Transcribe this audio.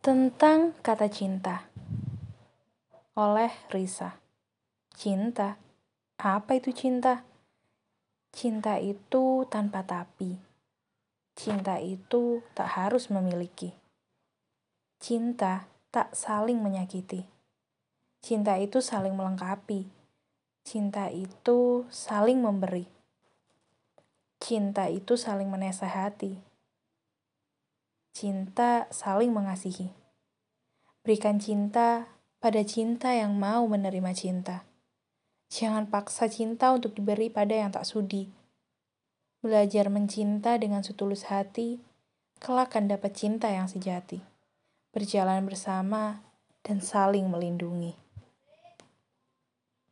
Tentang kata cinta oleh Risa. Cinta? Apa itu cinta? Cinta itu tanpa tapi. Cinta itu tak harus memiliki. Cinta tak saling menyakiti. Cinta itu saling melengkapi. Cinta itu saling memberi. Cinta itu saling menasehati cinta saling mengasihi. Berikan cinta pada cinta yang mau menerima cinta. Jangan paksa cinta untuk diberi pada yang tak sudi. Belajar mencinta dengan setulus hati, kelak akan dapat cinta yang sejati. Berjalan bersama dan saling melindungi.